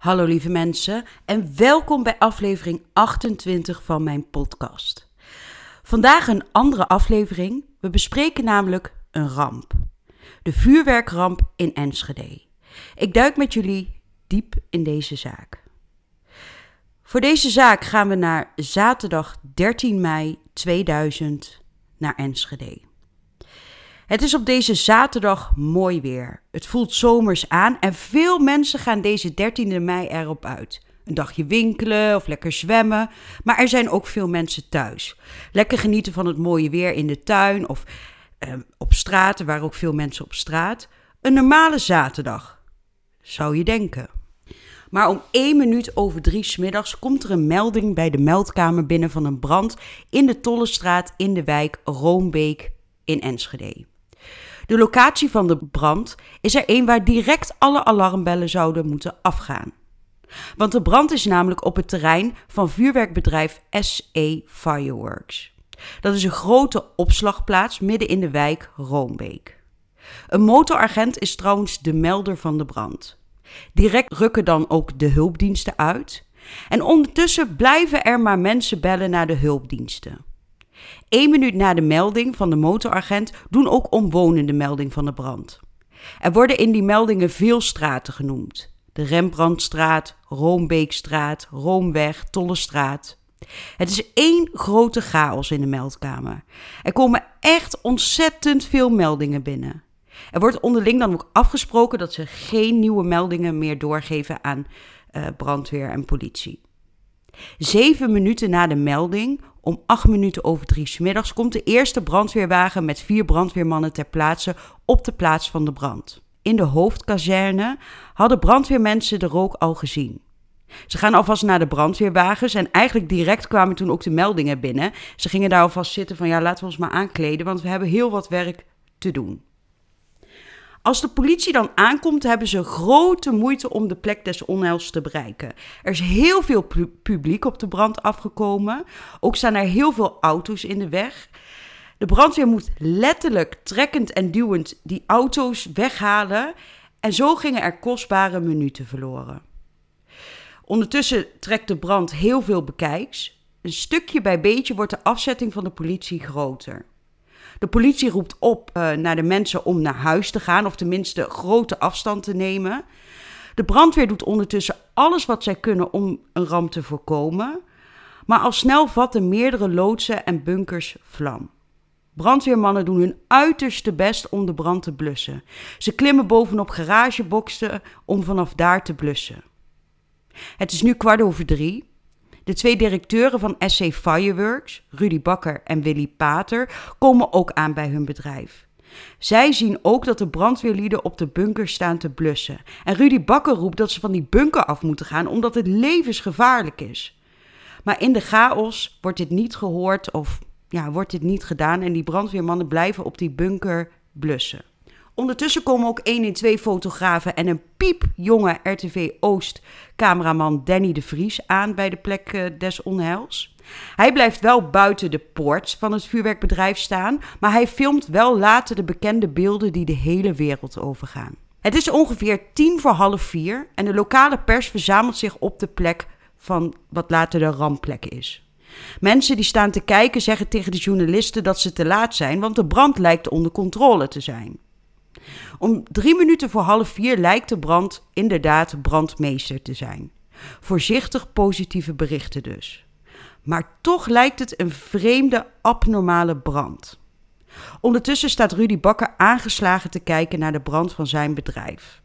Hallo lieve mensen en welkom bij aflevering 28 van mijn podcast. Vandaag een andere aflevering. We bespreken namelijk een ramp. De vuurwerkramp in Enschede. Ik duik met jullie diep in deze zaak. Voor deze zaak gaan we naar zaterdag 13 mei 2000 naar Enschede. Het is op deze zaterdag mooi weer. Het voelt zomers aan en veel mensen gaan deze 13e mei erop uit. Een dagje winkelen of lekker zwemmen. Maar er zijn ook veel mensen thuis. Lekker genieten van het mooie weer in de tuin of eh, op straat. Waren ook veel mensen op straat. Een normale zaterdag, zou je denken. Maar om één minuut over drie smiddags komt er een melding bij de meldkamer binnen van een brand in de Tollestraat in de wijk Roombeek in Enschede. De locatie van de brand is er een waar direct alle alarmbellen zouden moeten afgaan. Want de brand is namelijk op het terrein van vuurwerkbedrijf SE Fireworks. Dat is een grote opslagplaats midden in de wijk Roombeek. Een motoragent is trouwens de melder van de brand. Direct rukken dan ook de hulpdiensten uit. En ondertussen blijven er maar mensen bellen naar de hulpdiensten. Eén minuut na de melding van de motoragent doen ook omwonenden melding van de brand. Er worden in die meldingen veel straten genoemd. De Rembrandtstraat, Roombeekstraat, Roomweg, Tollestraat. Het is één grote chaos in de meldkamer. Er komen echt ontzettend veel meldingen binnen. Er wordt onderling dan ook afgesproken dat ze geen nieuwe meldingen meer doorgeven aan uh, brandweer en politie. Zeven minuten na de melding, om acht minuten over drie smiddags, komt de eerste brandweerwagen met vier brandweermannen ter plaatse op de plaats van de brand. In de hoofdkazerne hadden brandweermensen de rook al gezien. Ze gaan alvast naar de brandweerwagens en eigenlijk direct kwamen toen ook de meldingen binnen. Ze gingen daar alvast zitten van ja, laten we ons maar aankleden, want we hebben heel wat werk te doen. Als de politie dan aankomt, hebben ze grote moeite om de plek des onheils te bereiken. Er is heel veel publiek op de brand afgekomen. Ook staan er heel veel auto's in de weg. De brandweer moet letterlijk trekkend en duwend die auto's weghalen. En zo gingen er kostbare minuten verloren. Ondertussen trekt de brand heel veel bekijks. Een stukje bij beetje wordt de afzetting van de politie groter. De politie roept op uh, naar de mensen om naar huis te gaan, of tenminste grote afstand te nemen. De brandweer doet ondertussen alles wat zij kunnen om een ramp te voorkomen. Maar al snel vatten meerdere loodsen en bunkers vlam. Brandweermannen doen hun uiterste best om de brand te blussen. Ze klimmen bovenop garageboxen om vanaf daar te blussen. Het is nu kwart over drie. De twee directeuren van SC Fireworks, Rudy Bakker en Willy Pater, komen ook aan bij hun bedrijf. Zij zien ook dat de brandweerlieden op de bunker staan te blussen. En Rudy Bakker roept dat ze van die bunker af moeten gaan omdat het levensgevaarlijk is. Maar in de chaos wordt dit niet gehoord of ja, wordt dit niet gedaan en die brandweermannen blijven op die bunker blussen. Ondertussen komen ook 1 in 2 fotografen en een piepjonge RTV Oost cameraman Danny de Vries aan bij de plek eh, des onheils. Hij blijft wel buiten de poort van het vuurwerkbedrijf staan, maar hij filmt wel later de bekende beelden die de hele wereld overgaan. Het is ongeveer tien voor half vier en de lokale pers verzamelt zich op de plek van wat later de rampplek is. Mensen die staan te kijken zeggen tegen de journalisten dat ze te laat zijn, want de brand lijkt onder controle te zijn. Om drie minuten voor half vier lijkt de brand inderdaad brandmeester te zijn. Voorzichtig positieve berichten dus. Maar toch lijkt het een vreemde, abnormale brand. Ondertussen staat Rudy Bakker aangeslagen te kijken naar de brand van zijn bedrijf.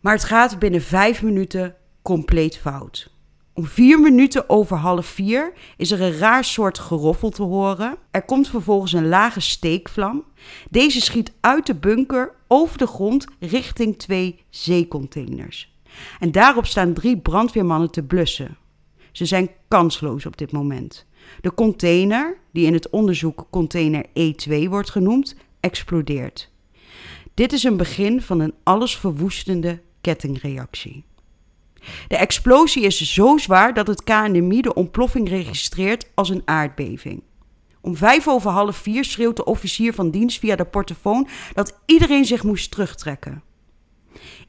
Maar het gaat binnen vijf minuten compleet fout. Om vier minuten over half vier is er een raar soort geroffel te horen. Er komt vervolgens een lage steekvlam. Deze schiet uit de bunker over de grond richting twee zeecontainers. En daarop staan drie brandweermannen te blussen. Ze zijn kansloos op dit moment. De container, die in het onderzoek container E2 wordt genoemd, explodeert. Dit is een begin van een allesverwoestende kettingreactie. De explosie is zo zwaar dat het KNMI de ontploffing registreert als een aardbeving. Om vijf over half vier schreeuwt de officier van dienst via de portofoon dat iedereen zich moest terugtrekken.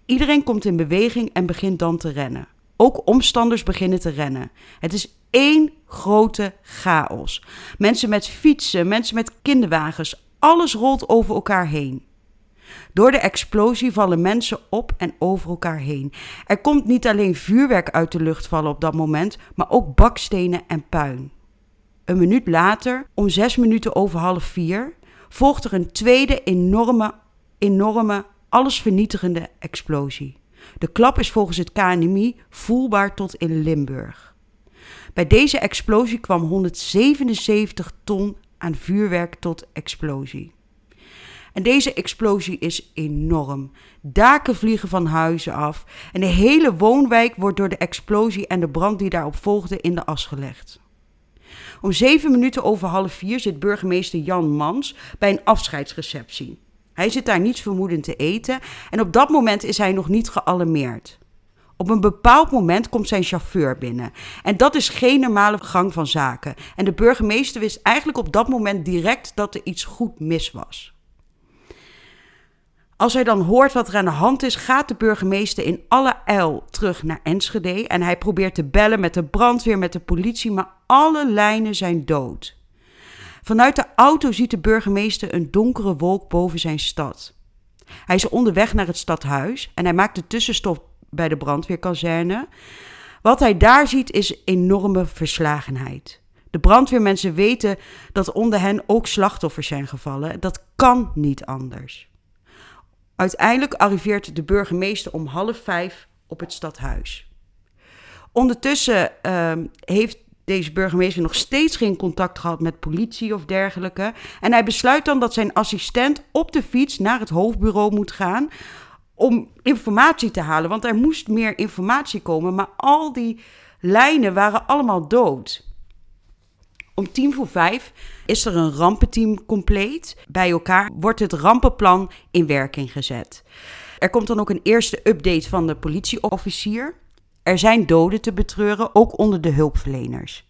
Iedereen komt in beweging en begint dan te rennen. Ook omstanders beginnen te rennen. Het is één grote chaos. Mensen met fietsen, mensen met kinderwagens, alles rolt over elkaar heen. Door de explosie vallen mensen op en over elkaar heen. Er komt niet alleen vuurwerk uit de lucht vallen op dat moment, maar ook bakstenen en puin. Een minuut later, om zes minuten over half vier, volgt er een tweede enorme, enorme, allesvernietigende explosie. De klap is volgens het KNMI voelbaar tot in Limburg. Bij deze explosie kwam 177 ton aan vuurwerk tot explosie. En deze explosie is enorm. Daken vliegen van huizen af en de hele woonwijk wordt door de explosie en de brand die daarop volgde in de as gelegd. Om zeven minuten over half vier zit burgemeester Jan Mans bij een afscheidsreceptie. Hij zit daar niets vermoedend te eten en op dat moment is hij nog niet gealarmeerd. Op een bepaald moment komt zijn chauffeur binnen. En dat is geen normale gang van zaken. En de burgemeester wist eigenlijk op dat moment direct dat er iets goed mis was. Als hij dan hoort wat er aan de hand is, gaat de burgemeester in alle ijl terug naar Enschede. En hij probeert te bellen met de brandweer, met de politie, maar alle lijnen zijn dood. Vanuit de auto ziet de burgemeester een donkere wolk boven zijn stad. Hij is onderweg naar het stadhuis en hij maakt de tussenstop bij de brandweerkazerne. Wat hij daar ziet is enorme verslagenheid. De brandweermensen weten dat onder hen ook slachtoffers zijn gevallen. Dat kan niet anders. Uiteindelijk arriveert de burgemeester om half vijf op het stadhuis. Ondertussen uh, heeft deze burgemeester nog steeds geen contact gehad met politie of dergelijke. En hij besluit dan dat zijn assistent op de fiets naar het hoofdbureau moet gaan om informatie te halen. Want er moest meer informatie komen, maar al die lijnen waren allemaal dood. Om tien voor vijf is er een rampenteam compleet. Bij elkaar wordt het rampenplan in werking gezet. Er komt dan ook een eerste update van de politieofficier. Er zijn doden te betreuren, ook onder de hulpverleners.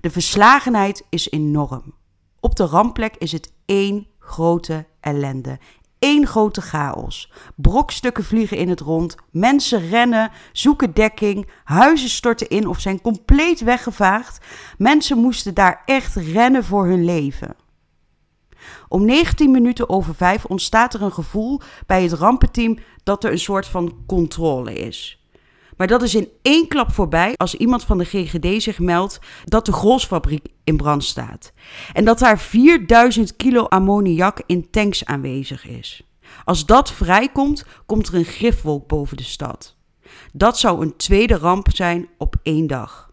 De verslagenheid is enorm. Op de rampplek is het één grote ellende. Eén grote chaos. Brokstukken vliegen in het rond, mensen rennen, zoeken dekking, huizen storten in of zijn compleet weggevaagd. Mensen moesten daar echt rennen voor hun leven. Om 19 minuten over 5 ontstaat er een gevoel bij het rampenteam dat er een soort van controle is. Maar dat is in één klap voorbij als iemand van de GGD zich meldt dat de Grolsfabriek in brand staat. En dat daar 4000 kilo ammoniak in tanks aanwezig is. Als dat vrijkomt, komt er een gifwolk boven de stad. Dat zou een tweede ramp zijn op één dag.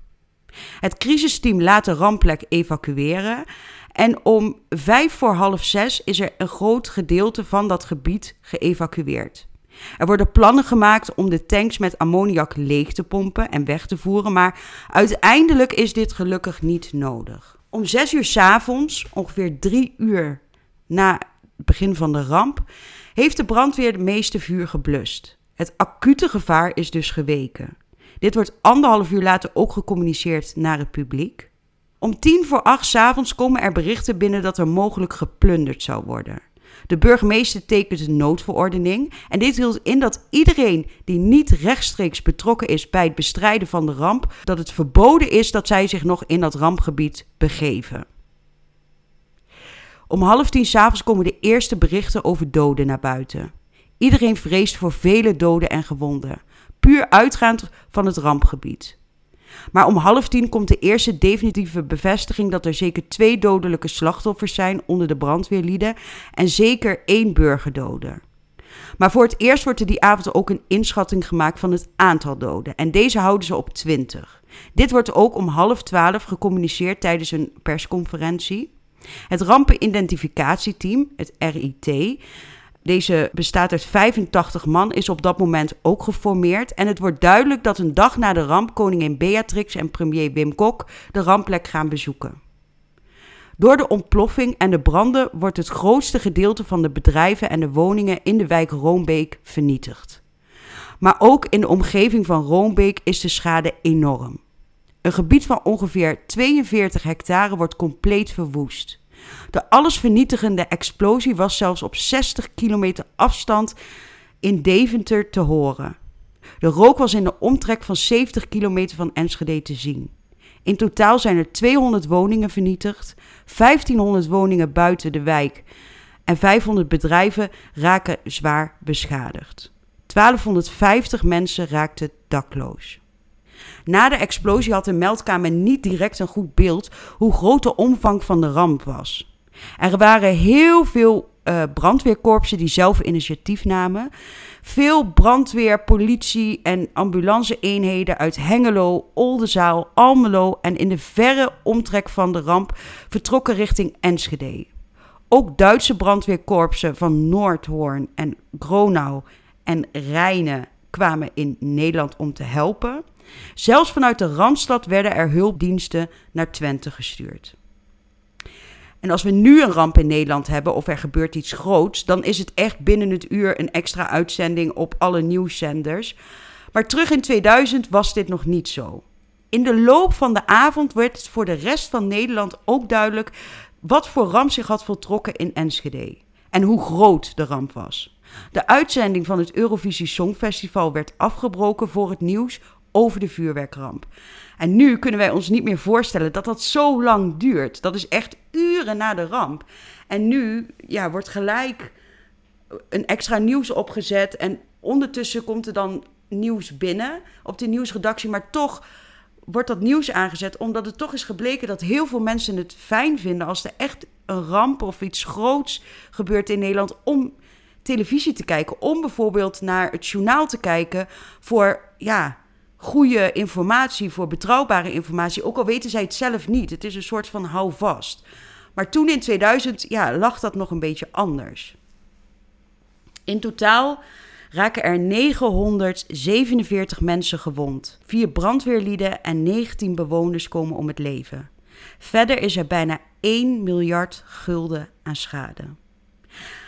Het crisisteam laat de rampplek evacueren. En om vijf voor half zes is er een groot gedeelte van dat gebied geëvacueerd. Er worden plannen gemaakt om de tanks met ammoniak leeg te pompen en weg te voeren, maar uiteindelijk is dit gelukkig niet nodig. Om zes uur s avonds, ongeveer drie uur na het begin van de ramp, heeft de brandweer de meeste vuur geblust. Het acute gevaar is dus geweken. Dit wordt anderhalf uur later ook gecommuniceerd naar het publiek. Om tien voor acht s avonds komen er berichten binnen dat er mogelijk geplunderd zou worden. De burgemeester tekent een noodverordening en dit hield in dat iedereen die niet rechtstreeks betrokken is bij het bestrijden van de ramp, dat het verboden is dat zij zich nog in dat rampgebied begeven. Om half tien s'avonds komen de eerste berichten over doden naar buiten. Iedereen vreest voor vele doden en gewonden, puur uitgaand van het rampgebied. Maar om half tien komt de eerste definitieve bevestiging dat er zeker twee dodelijke slachtoffers zijn onder de brandweerlieden en zeker één burgerdode. Maar voor het eerst wordt er die avond ook een inschatting gemaakt van het aantal doden. En deze houden ze op 20. Dit wordt ook om half twaalf gecommuniceerd tijdens een persconferentie. Het rampenidentificatieteam, het RIT, deze bestaat uit 85 man, is op dat moment ook geformeerd. En het wordt duidelijk dat een dag na de ramp koningin Beatrix en premier Wim Kok de rampplek gaan bezoeken. Door de ontploffing en de branden wordt het grootste gedeelte van de bedrijven en de woningen in de wijk Roombeek vernietigd. Maar ook in de omgeving van Roombeek is de schade enorm. Een gebied van ongeveer 42 hectare wordt compleet verwoest. De allesvernietigende explosie was zelfs op 60 kilometer afstand in Deventer te horen. De rook was in de omtrek van 70 kilometer van Enschede te zien. In totaal zijn er 200 woningen vernietigd, 1500 woningen buiten de wijk en 500 bedrijven raken zwaar beschadigd. 1250 mensen raakten dakloos. Na de explosie had de meldkamer niet direct een goed beeld hoe groot de omvang van de ramp was. Er waren heel veel uh, brandweerkorpsen die zelf initiatief namen. Veel brandweer, politie en ambulance-eenheden uit Hengelo, Oldenzaal, Almelo en in de verre omtrek van de ramp vertrokken richting Enschede. Ook Duitse brandweerkorpsen van Noordhoorn en Gronau en Rijnen kwamen in Nederland om te helpen. Zelfs vanuit de Randstad werden er hulpdiensten naar Twente gestuurd. En als we nu een ramp in Nederland hebben of er gebeurt iets groots, dan is het echt binnen het uur een extra uitzending op alle nieuwszenders. Maar terug in 2000 was dit nog niet zo. In de loop van de avond werd het voor de rest van Nederland ook duidelijk wat voor ramp zich had voltrokken in Enschede en hoe groot de ramp was. De uitzending van het Eurovisie Songfestival werd afgebroken voor het nieuws over de vuurwerkramp. En nu kunnen wij ons niet meer voorstellen dat dat zo lang duurt. Dat is echt uren na de ramp. En nu ja, wordt gelijk een extra nieuws opgezet. En ondertussen komt er dan nieuws binnen op de nieuwsredactie. Maar toch wordt dat nieuws aangezet, omdat het toch is gebleken dat heel veel mensen het fijn vinden als er echt een ramp of iets groots gebeurt in Nederland om televisie te kijken. Om bijvoorbeeld naar het journaal te kijken voor ja, goede informatie, voor betrouwbare informatie. Ook al weten zij het zelf niet. Het is een soort van houvast. Maar toen in 2000 ja, lag dat nog een beetje anders. In totaal raken er 947 mensen gewond. Vier brandweerlieden en 19 bewoners komen om het leven. Verder is er bijna 1 miljard gulden aan schade.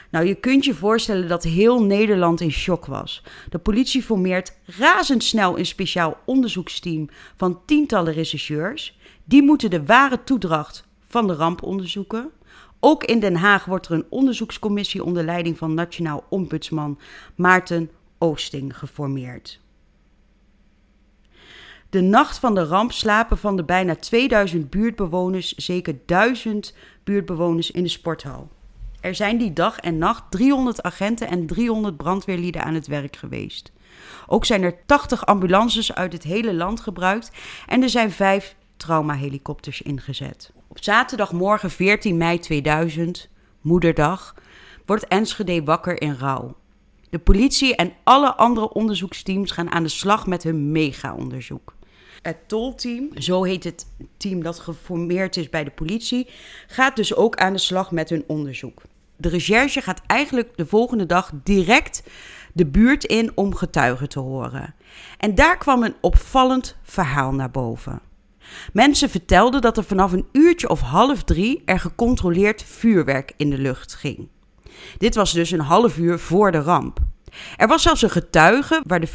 Nou, je kunt je voorstellen dat heel Nederland in shock was. De politie formeert razendsnel een speciaal onderzoeksteam van tientallen rechercheurs. Die moeten de ware toedracht van de ramp onderzoeken. Ook in Den Haag wordt er een onderzoekscommissie onder leiding van Nationaal Ombudsman Maarten Oosting geformeerd. De nacht van de ramp slapen van de bijna 2000 buurtbewoners zeker 1000 buurtbewoners in de sporthal. Er zijn die dag en nacht 300 agenten en 300 brandweerlieden aan het werk geweest. Ook zijn er 80 ambulances uit het hele land gebruikt en er zijn vijf traumahelikopters ingezet. Op zaterdagmorgen 14 mei 2000, moederdag, wordt Enschede wakker in rouw. De politie en alle andere onderzoeksteams gaan aan de slag met hun mega-onderzoek. Het tolteam, zo heet het team dat geformeerd is bij de politie, gaat dus ook aan de slag met hun onderzoek. De recherche gaat eigenlijk de volgende dag direct de buurt in om getuigen te horen. En daar kwam een opvallend verhaal naar boven. Mensen vertelden dat er vanaf een uurtje of half drie er gecontroleerd vuurwerk in de lucht ging. Dit was dus een half uur voor de ramp. Er was zelfs een getuige waar de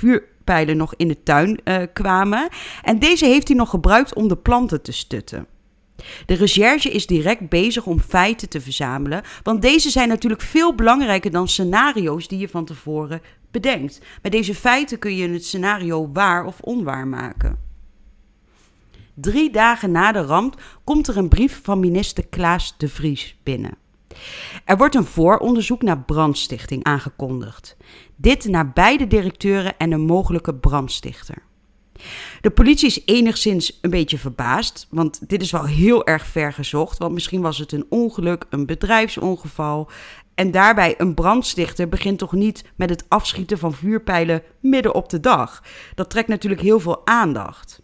vuurpijlen nog in de tuin uh, kwamen. En deze heeft hij nog gebruikt om de planten te stutten. De recherche is direct bezig om feiten te verzamelen, want deze zijn natuurlijk veel belangrijker dan scenario's die je van tevoren bedenkt. Met deze feiten kun je het scenario waar of onwaar maken. Drie dagen na de ramp komt er een brief van minister Klaas de Vries binnen. Er wordt een vooronderzoek naar brandstichting aangekondigd. Dit naar beide directeuren en een mogelijke brandstichter. De politie is enigszins een beetje verbaasd, want dit is wel heel erg ver gezocht. Want misschien was het een ongeluk, een bedrijfsongeval. En daarbij een brandstichter begint toch niet met het afschieten van vuurpijlen midden op de dag. Dat trekt natuurlijk heel veel aandacht.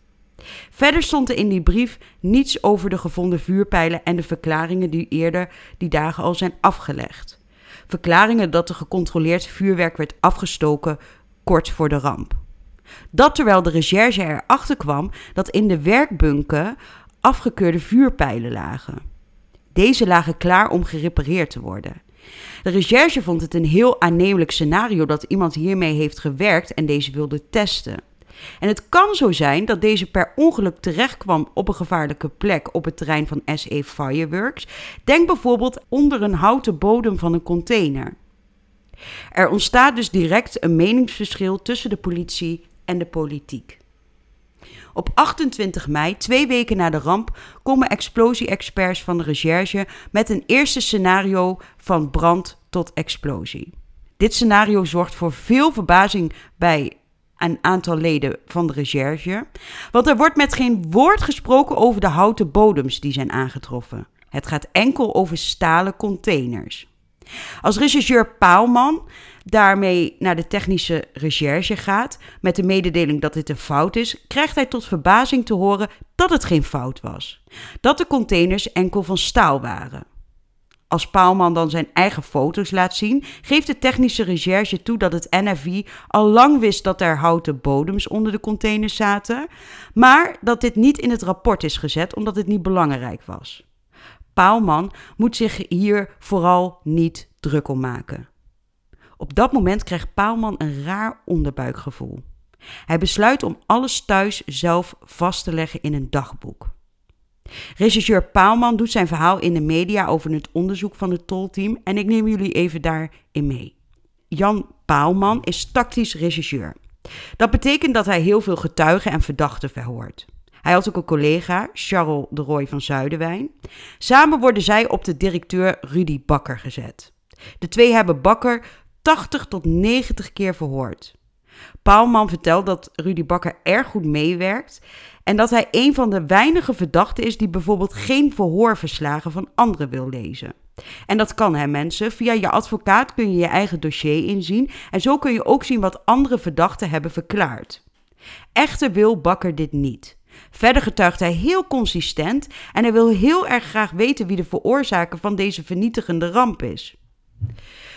Verder stond er in die brief niets over de gevonden vuurpijlen en de verklaringen die eerder die dagen al zijn afgelegd. Verklaringen dat er gecontroleerd vuurwerk werd afgestoken kort voor de ramp. Dat terwijl de recherche erachter kwam dat in de werkbunken afgekeurde vuurpijlen lagen. Deze lagen klaar om gerepareerd te worden. De recherche vond het een heel aannemelijk scenario dat iemand hiermee heeft gewerkt en deze wilde testen. En het kan zo zijn dat deze per ongeluk terechtkwam op een gevaarlijke plek op het terrein van SE Fireworks. Denk bijvoorbeeld onder een houten bodem van een container. Er ontstaat dus direct een meningsverschil tussen de politie en de politiek. Op 28 mei, twee weken na de ramp, komen explosie-experts van de recherche met een eerste scenario van brand tot explosie. Dit scenario zorgt voor veel verbazing bij een aantal leden van de recherche, want er wordt met geen woord gesproken over de houten bodems die zijn aangetroffen. Het gaat enkel over stalen containers. Als rechercheur Paalman daarmee naar de technische recherche gaat met de mededeling dat dit een fout is, krijgt hij tot verbazing te horen dat het geen fout was. Dat de containers enkel van staal waren. Als Paalman dan zijn eigen foto's laat zien, geeft de technische recherche toe dat het NFI al lang wist dat er houten bodems onder de containers zaten, maar dat dit niet in het rapport is gezet omdat het niet belangrijk was. Paalman moet zich hier vooral niet druk om maken. Op dat moment krijgt Paalman een raar onderbuikgevoel. Hij besluit om alles thuis zelf vast te leggen in een dagboek. Regisseur Paalman doet zijn verhaal in de media over het onderzoek van het tolteam en ik neem jullie even daarin mee. Jan Paalman is tactisch regisseur. Dat betekent dat hij heel veel getuigen en verdachten verhoort. Hij had ook een collega, Charles de Roy van Zuidenwijn. Samen worden zij op de directeur Rudy Bakker gezet. De twee hebben Bakker 80 tot 90 keer verhoord. Paalman vertelt dat Rudy Bakker erg goed meewerkt en dat hij een van de weinige verdachten is die bijvoorbeeld geen verhoorverslagen van anderen wil lezen. En dat kan hè mensen. Via je advocaat kun je je eigen dossier inzien en zo kun je ook zien wat andere verdachten hebben verklaard. Echter wil Bakker dit niet. Verder getuigt hij heel consistent en hij wil heel erg graag weten wie de veroorzaker van deze vernietigende ramp is.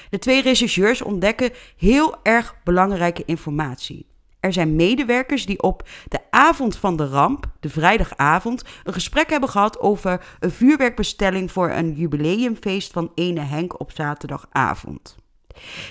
De twee rechercheurs ontdekken heel erg belangrijke informatie. Er zijn medewerkers die op de avond van de ramp, de vrijdagavond, een gesprek hebben gehad over een vuurwerkbestelling voor een jubileumfeest van ene Henk op zaterdagavond.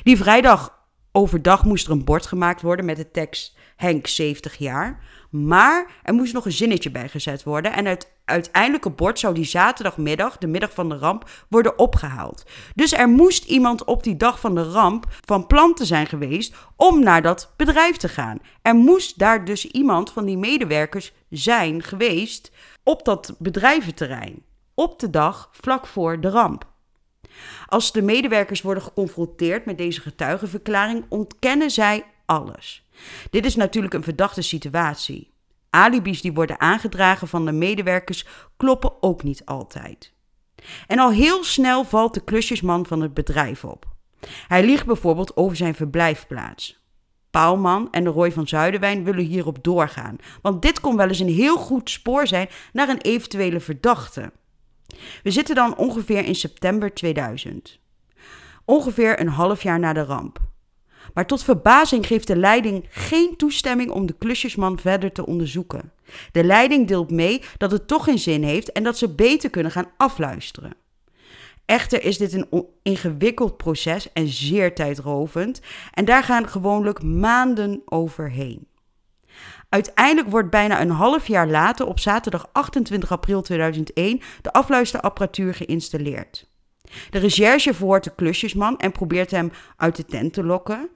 Die vrijdag overdag moest er een bord gemaakt worden met de tekst Henk 70 jaar. Maar er moest nog een zinnetje bij gezet worden. En het uiteindelijke bord zou die zaterdagmiddag, de middag van de ramp, worden opgehaald. Dus er moest iemand op die dag van de ramp van plan te zijn geweest om naar dat bedrijf te gaan. Er moest daar dus iemand van die medewerkers zijn geweest op dat bedrijventerrein. Op de dag vlak voor de ramp. Als de medewerkers worden geconfronteerd met deze getuigenverklaring, ontkennen zij alles. Dit is natuurlijk een verdachte situatie. Alibis die worden aangedragen van de medewerkers kloppen ook niet altijd. En al heel snel valt de klusjesman van het bedrijf op. Hij liegt bijvoorbeeld over zijn verblijfplaats. Paalman en de Roy van Zuiderwijn willen hierop doorgaan, want dit kon wel eens een heel goed spoor zijn naar een eventuele verdachte. We zitten dan ongeveer in september 2000. Ongeveer een half jaar na de ramp. Maar tot verbazing geeft de leiding geen toestemming om de klusjesman verder te onderzoeken. De leiding deelt mee dat het toch geen zin heeft en dat ze beter kunnen gaan afluisteren. Echter is dit een ingewikkeld proces en zeer tijdrovend en daar gaan gewoonlijk maanden overheen. Uiteindelijk wordt bijna een half jaar later, op zaterdag 28 april 2001, de afluisterapparatuur geïnstalleerd. De recherche verhoort de klusjesman en probeert hem uit de tent te lokken.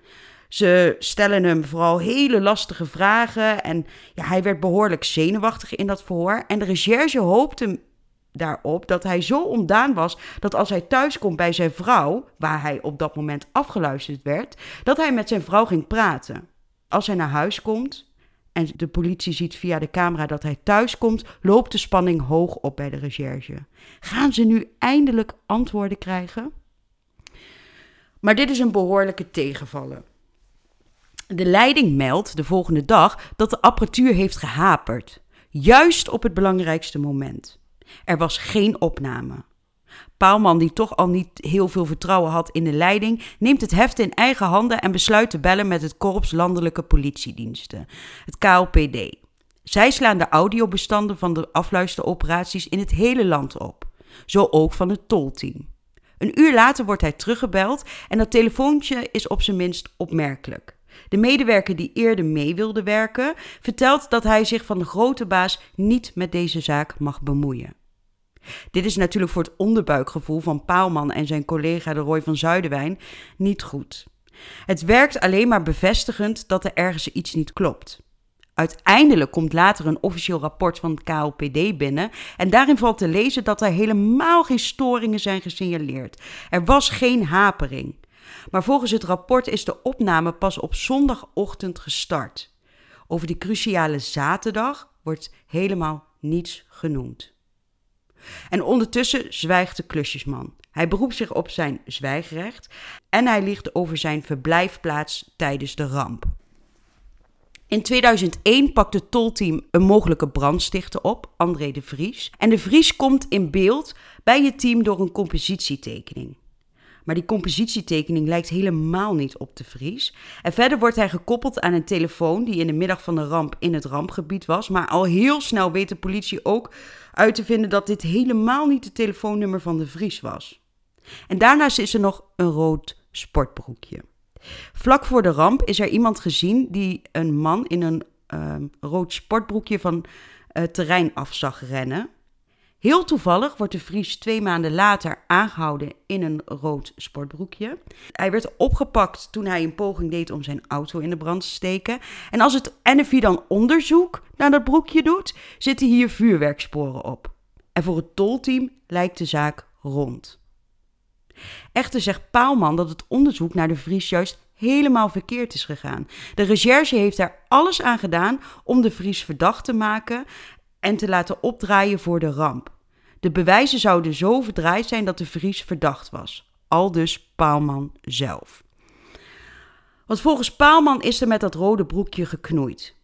Ze stellen hem vooral hele lastige vragen en ja, hij werd behoorlijk zenuwachtig in dat verhoor. En de recherche hoopte daarop dat hij zo ontdaan was dat als hij thuis komt bij zijn vrouw, waar hij op dat moment afgeluisterd werd, dat hij met zijn vrouw ging praten. Als hij naar huis komt, en de politie ziet via de camera dat hij thuis komt, loopt de spanning hoog op bij de recherche. Gaan ze nu eindelijk antwoorden krijgen? Maar dit is een behoorlijke tegenvallen. De leiding meldt de volgende dag dat de apparatuur heeft gehaperd, juist op het belangrijkste moment. Er was geen opname. Paalman, die toch al niet heel veel vertrouwen had in de leiding, neemt het heft in eigen handen en besluit te bellen met het Korps Landelijke Politiediensten, het KLPD. Zij slaan de audiobestanden van de afluisteroperaties in het hele land op, zo ook van het tolteam. Een uur later wordt hij teruggebeld en dat telefoontje is op zijn minst opmerkelijk. De medewerker die eerder mee wilde werken, vertelt dat hij zich van de grote baas niet met deze zaak mag bemoeien. Dit is natuurlijk voor het onderbuikgevoel van Paalman en zijn collega de Roy van Zuiderwijn niet goed. Het werkt alleen maar bevestigend dat er ergens iets niet klopt. Uiteindelijk komt later een officieel rapport van het KLPD binnen en daarin valt te lezen dat er helemaal geen storingen zijn gesignaleerd. Er was geen hapering. Maar volgens het rapport is de opname pas op zondagochtend gestart. Over die cruciale zaterdag wordt helemaal niets genoemd. En ondertussen zwijgt de klusjesman. Hij beroept zich op zijn zwijgrecht en hij liegt over zijn verblijfplaats tijdens de ramp. In 2001 pakt het tolteam een mogelijke brandstichter op, André de Vries. En de Vries komt in beeld bij het team door een compositietekening. Maar die compositietekening lijkt helemaal niet op de Vries. En verder wordt hij gekoppeld aan een telefoon die in de middag van de ramp in het rampgebied was. Maar al heel snel weet de politie ook uit te vinden dat dit helemaal niet het telefoonnummer van de Vries was. En daarnaast is er nog een rood sportbroekje. Vlak voor de ramp is er iemand gezien die een man in een ehm, rood sportbroekje van het terrein af zag rennen. Heel toevallig wordt de Vries twee maanden later aangehouden in een rood sportbroekje. Hij werd opgepakt toen hij een poging deed om zijn auto in de brand te steken. En als het NFI dan onderzoek naar dat broekje doet, zitten hier vuurwerksporen op. En voor het tolteam lijkt de zaak rond. Echter zegt Paalman dat het onderzoek naar de Vries juist helemaal verkeerd is gegaan. De recherche heeft er alles aan gedaan om de Vries verdacht te maken en te laten opdraaien voor de ramp. De bewijzen zouden zo verdraaid zijn dat de Vries verdacht was. Al dus Paalman zelf. Want volgens Paalman is er met dat rode broekje geknoeid.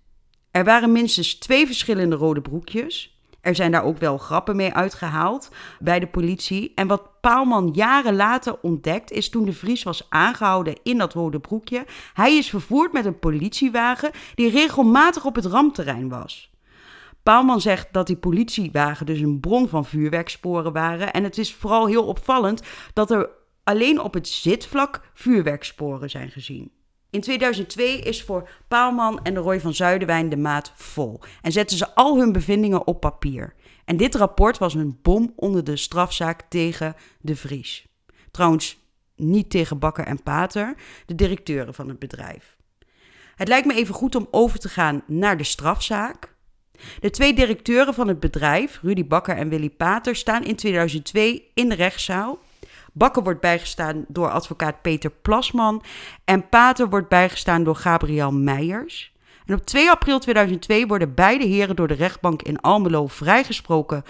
Er waren minstens twee verschillende rode broekjes. Er zijn daar ook wel grappen mee uitgehaald bij de politie. En wat Paalman jaren later ontdekt, is toen de Vries was aangehouden in dat rode broekje. Hij is vervoerd met een politiewagen die regelmatig op het rampterrein was. Paalman zegt dat die politiewagen dus een bron van vuurwerksporen waren. En het is vooral heel opvallend dat er alleen op het zitvlak vuurwerksporen zijn gezien. In 2002 is voor Paalman en de Roy van Zuiderwijn de maat vol en zetten ze al hun bevindingen op papier. En dit rapport was een bom onder de strafzaak tegen de Vries. Trouwens, niet tegen Bakker en Pater, de directeuren van het bedrijf. Het lijkt me even goed om over te gaan naar de strafzaak. De twee directeuren van het bedrijf, Rudy Bakker en Willy Pater, staan in 2002 in de rechtszaal. Bakker wordt bijgestaan door advocaat Peter Plasman en Pater wordt bijgestaan door Gabriel Meijers. En op 2 april 2002 worden beide heren door de rechtbank in Almelo vrijgesproken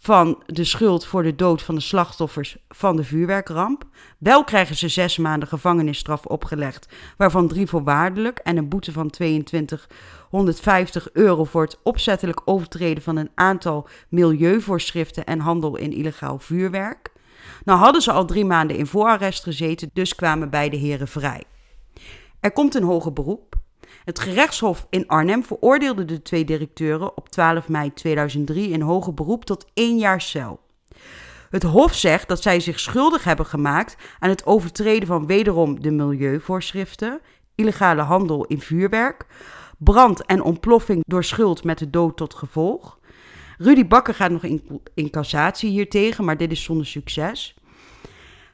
van de schuld voor de dood van de slachtoffers van de vuurwerkramp. Wel krijgen ze zes maanden gevangenisstraf opgelegd, waarvan drie voorwaardelijk en een boete van 2250 euro voor het opzettelijk overtreden van een aantal milieuvoorschriften en handel in illegaal vuurwerk. Nou hadden ze al drie maanden in voorarrest gezeten, dus kwamen beide heren vrij. Er komt een hoger beroep. Het gerechtshof in Arnhem veroordeelde de twee directeuren op 12 mei 2003 in hoger beroep tot één jaar cel. Het Hof zegt dat zij zich schuldig hebben gemaakt aan het overtreden van wederom de milieuvoorschriften, illegale handel in vuurwerk, brand en ontploffing door schuld met de dood tot gevolg. Rudy Bakker gaat nog in, in cassatie hiertegen, maar dit is zonder succes.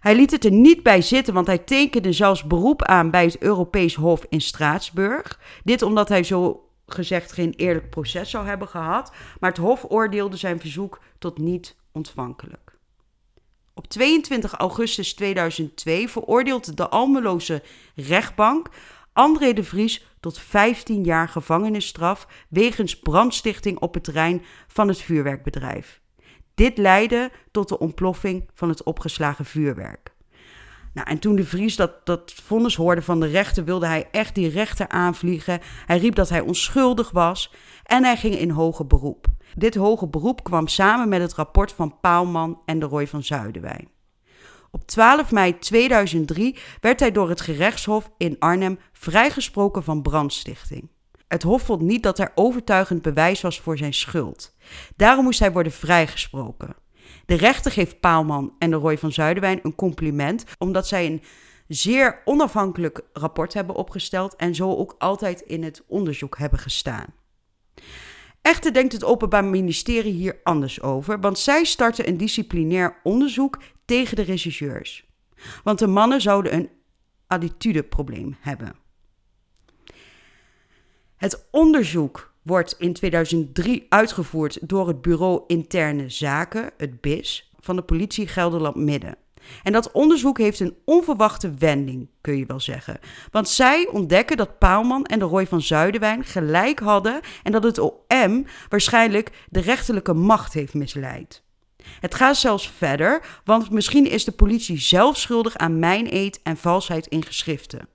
Hij liet het er niet bij zitten, want hij tekende zelfs beroep aan bij het Europees Hof in Straatsburg. Dit omdat hij zo gezegd geen eerlijk proces zou hebben gehad, maar het Hof oordeelde zijn verzoek tot niet ontvankelijk. Op 22 augustus 2002 veroordeelt de Almeloze rechtbank André de Vries tot 15 jaar gevangenisstraf wegens brandstichting op het terrein van het vuurwerkbedrijf. Dit leidde tot de ontploffing van het opgeslagen vuurwerk. Nou, en toen de Vries dat, dat vonnis hoorde van de rechter, wilde hij echt die rechter aanvliegen. Hij riep dat hij onschuldig was en hij ging in hoger beroep. Dit hoge beroep kwam samen met het rapport van Paalman en de Roy van Zuiderwijn. Op 12 mei 2003 werd hij door het gerechtshof in Arnhem vrijgesproken van brandstichting. Het Hof vond niet dat er overtuigend bewijs was voor zijn schuld. Daarom moest hij worden vrijgesproken. De rechter geeft Paalman en de Roy van Zuiderwijn een compliment, omdat zij een zeer onafhankelijk rapport hebben opgesteld en zo ook altijd in het onderzoek hebben gestaan. Echter denkt het Openbaar Ministerie hier anders over, want zij starten een disciplinair onderzoek tegen de regisseurs. Want de mannen zouden een attitudeprobleem hebben. Het onderzoek wordt in 2003 uitgevoerd door het Bureau Interne Zaken, het BIS, van de politie Gelderland Midden. En dat onderzoek heeft een onverwachte wending, kun je wel zeggen. Want zij ontdekken dat Paalman en de Roy van Zuiderwijn gelijk hadden en dat het OM waarschijnlijk de rechterlijke macht heeft misleid. Het gaat zelfs verder, want misschien is de politie zelf schuldig aan mijn en valsheid in geschriften.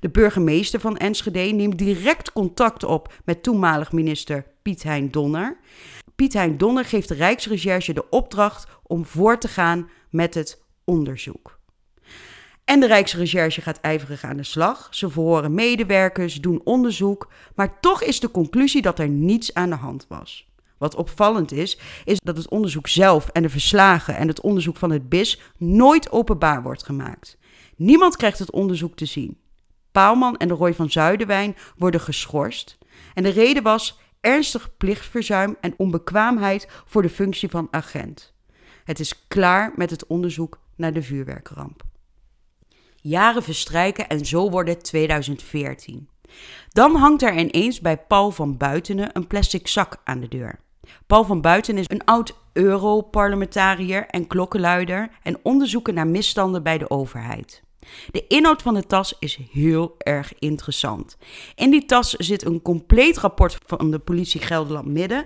De burgemeester van Enschede neemt direct contact op met toenmalig minister Piet Hein Donner. Piet Hein Donner geeft de Rijksrecherche de opdracht om voor te gaan met het onderzoek. En de Rijksrecherche gaat ijverig aan de slag. Ze verhoren medewerkers, doen onderzoek, maar toch is de conclusie dat er niets aan de hand was. Wat opvallend is, is dat het onderzoek zelf en de verslagen en het onderzoek van het BIS nooit openbaar wordt gemaakt. Niemand krijgt het onderzoek te zien. Paalman en de Roy van Zuiderwijn worden geschorst. En de reden was ernstig plichtverzuim en onbekwaamheid voor de functie van agent. Het is klaar met het onderzoek naar de vuurwerkramp. Jaren verstrijken en zo wordt het 2014. Dan hangt er ineens bij Paul van Buitenen een plastic zak aan de deur. Paul van Buiten is een oud Europarlementariër en klokkenluider en onderzoeker naar misstanden bij de overheid. De inhoud van de tas is heel erg interessant. In die tas zit een compleet rapport van de politie Gelderland Midden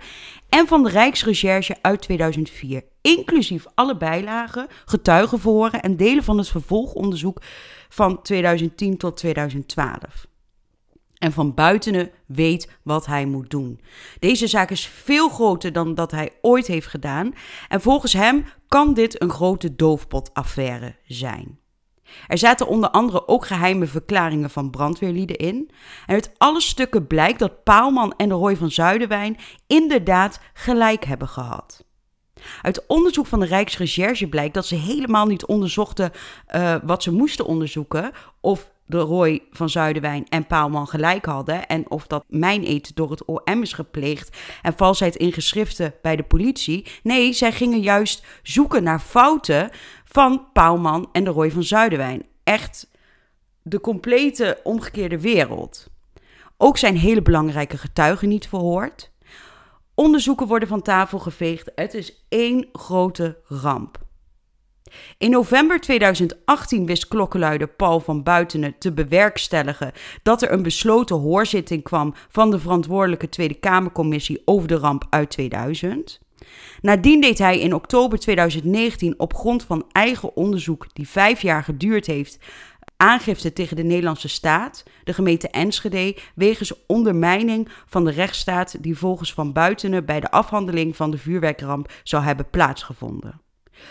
en van de Rijksrecherche uit 2004, inclusief alle bijlagen, getuigenverhoren en delen van het vervolgonderzoek van 2010 tot 2012 en van buitenen weet wat hij moet doen. Deze zaak is veel groter dan dat hij ooit heeft gedaan en volgens hem kan dit een grote doofpotaffaire zijn. Er zaten onder andere ook geheime verklaringen van brandweerlieden in. En uit alle stukken blijkt dat Paalman en de Roy van Zuiderwijn inderdaad gelijk hebben gehad. Uit onderzoek van de Rijksrecherche blijkt dat ze helemaal niet onderzochten uh, wat ze moesten onderzoeken. Of de Roy van Zuiderwijn en Paalman gelijk hadden. En of dat mijn eten door het OM is gepleegd en valsheid in geschriften bij de politie. Nee, zij gingen juist zoeken naar fouten van Paalman en de Roy van Zuiderwijn. Echt de complete omgekeerde wereld. Ook zijn hele belangrijke getuigen niet verhoord. Onderzoeken worden van tafel geveegd. Het is één grote ramp. In november 2018 wist klokkenluider Paul van Buitenen te bewerkstelligen dat er een besloten hoorzitting kwam van de verantwoordelijke Tweede Kamercommissie over de ramp uit 2000. Nadien deed hij in oktober 2019 op grond van eigen onderzoek, die vijf jaar geduurd heeft, aangifte tegen de Nederlandse staat, de gemeente Enschede, wegens ondermijning van de rechtsstaat die volgens Van Buitenen bij de afhandeling van de vuurwerkramp zou hebben plaatsgevonden.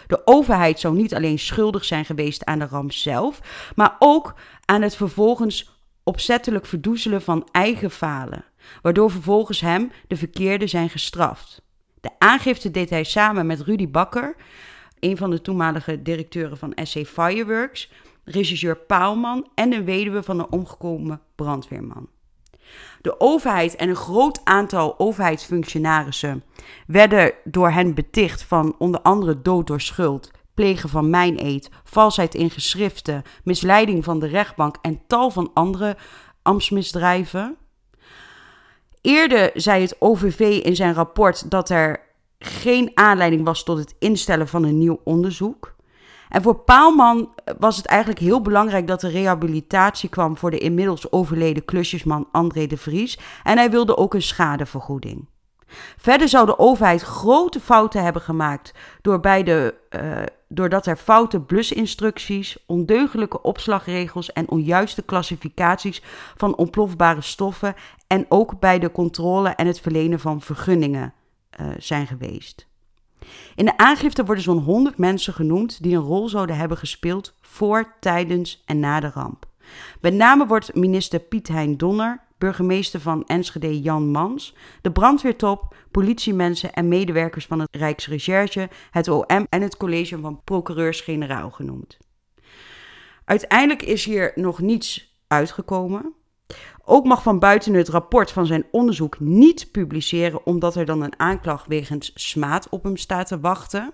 De overheid zou niet alleen schuldig zijn geweest aan de ramp zelf, maar ook aan het vervolgens opzettelijk verdoezelen van eigen falen, waardoor vervolgens hem de verkeerde zijn gestraft. De aangifte deed hij samen met Rudy Bakker, een van de toenmalige directeuren van SC Fireworks, regisseur Paalman en een weduwe van een omgekomen brandweerman. De overheid en een groot aantal overheidsfunctionarissen werden door hen beticht van onder andere dood door schuld, plegen van mijneed, valsheid in geschriften, misleiding van de rechtbank en tal van andere ambtsmisdrijven. Eerder zei het OVV in zijn rapport dat er geen aanleiding was tot het instellen van een nieuw onderzoek. En voor Paalman was het eigenlijk heel belangrijk dat er rehabilitatie kwam voor de inmiddels overleden klusjesman André de Vries. En hij wilde ook een schadevergoeding. Verder zou de overheid grote fouten hebben gemaakt door bij de, uh, doordat er foute blusinstructies, ondeugelijke opslagregels en onjuiste klassificaties van ontplofbare stoffen en ook bij de controle en het verlenen van vergunningen uh, zijn geweest. In de aangifte worden zo'n 100 mensen genoemd die een rol zouden hebben gespeeld voor, tijdens en na de ramp. Met name wordt minister Piet Hein Donner, burgemeester van Enschede Jan Mans, de brandweertop, politiemensen en medewerkers van het Rijksrecherche, het OM en het college van procureurs-generaal genoemd. Uiteindelijk is hier nog niets uitgekomen. Ook mag Van Buiten het rapport van zijn onderzoek niet publiceren, omdat er dan een aanklacht wegens smaad op hem staat te wachten.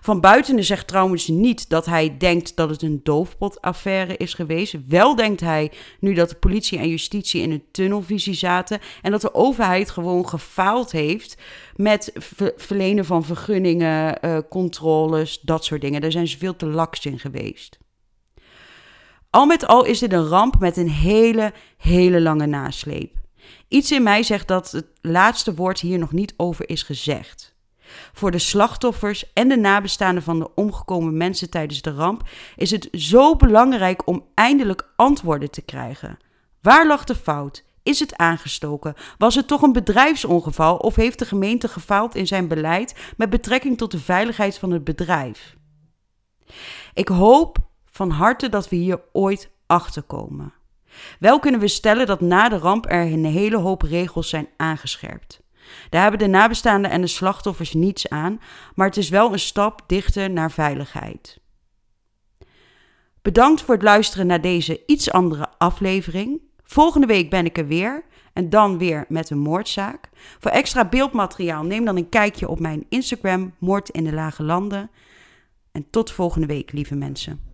Van Buitenen zegt trouwens niet dat hij denkt dat het een doofpotaffaire is geweest. Wel denkt hij nu dat de politie en justitie in een tunnelvisie zaten en dat de overheid gewoon gefaald heeft met verlenen van vergunningen, uh, controles, dat soort dingen. Daar zijn ze veel te laks in geweest. Al met al is dit een ramp met een hele, hele lange nasleep. Iets in mij zegt dat het laatste woord hier nog niet over is gezegd. Voor de slachtoffers en de nabestaanden van de omgekomen mensen tijdens de ramp is het zo belangrijk om eindelijk antwoorden te krijgen. Waar lag de fout? Is het aangestoken? Was het toch een bedrijfsongeval of heeft de gemeente gefaald in zijn beleid met betrekking tot de veiligheid van het bedrijf? Ik hoop van harte dat we hier ooit achter komen. Wel kunnen we stellen dat na de ramp er een hele hoop regels zijn aangescherpt. Daar hebben de nabestaanden en de slachtoffers niets aan, maar het is wel een stap dichter naar veiligheid. Bedankt voor het luisteren naar deze iets andere aflevering. Volgende week ben ik er weer en dan weer met een moordzaak. Voor extra beeldmateriaal neem dan een kijkje op mijn Instagram Moord in de Lage Landen. En tot volgende week, lieve mensen.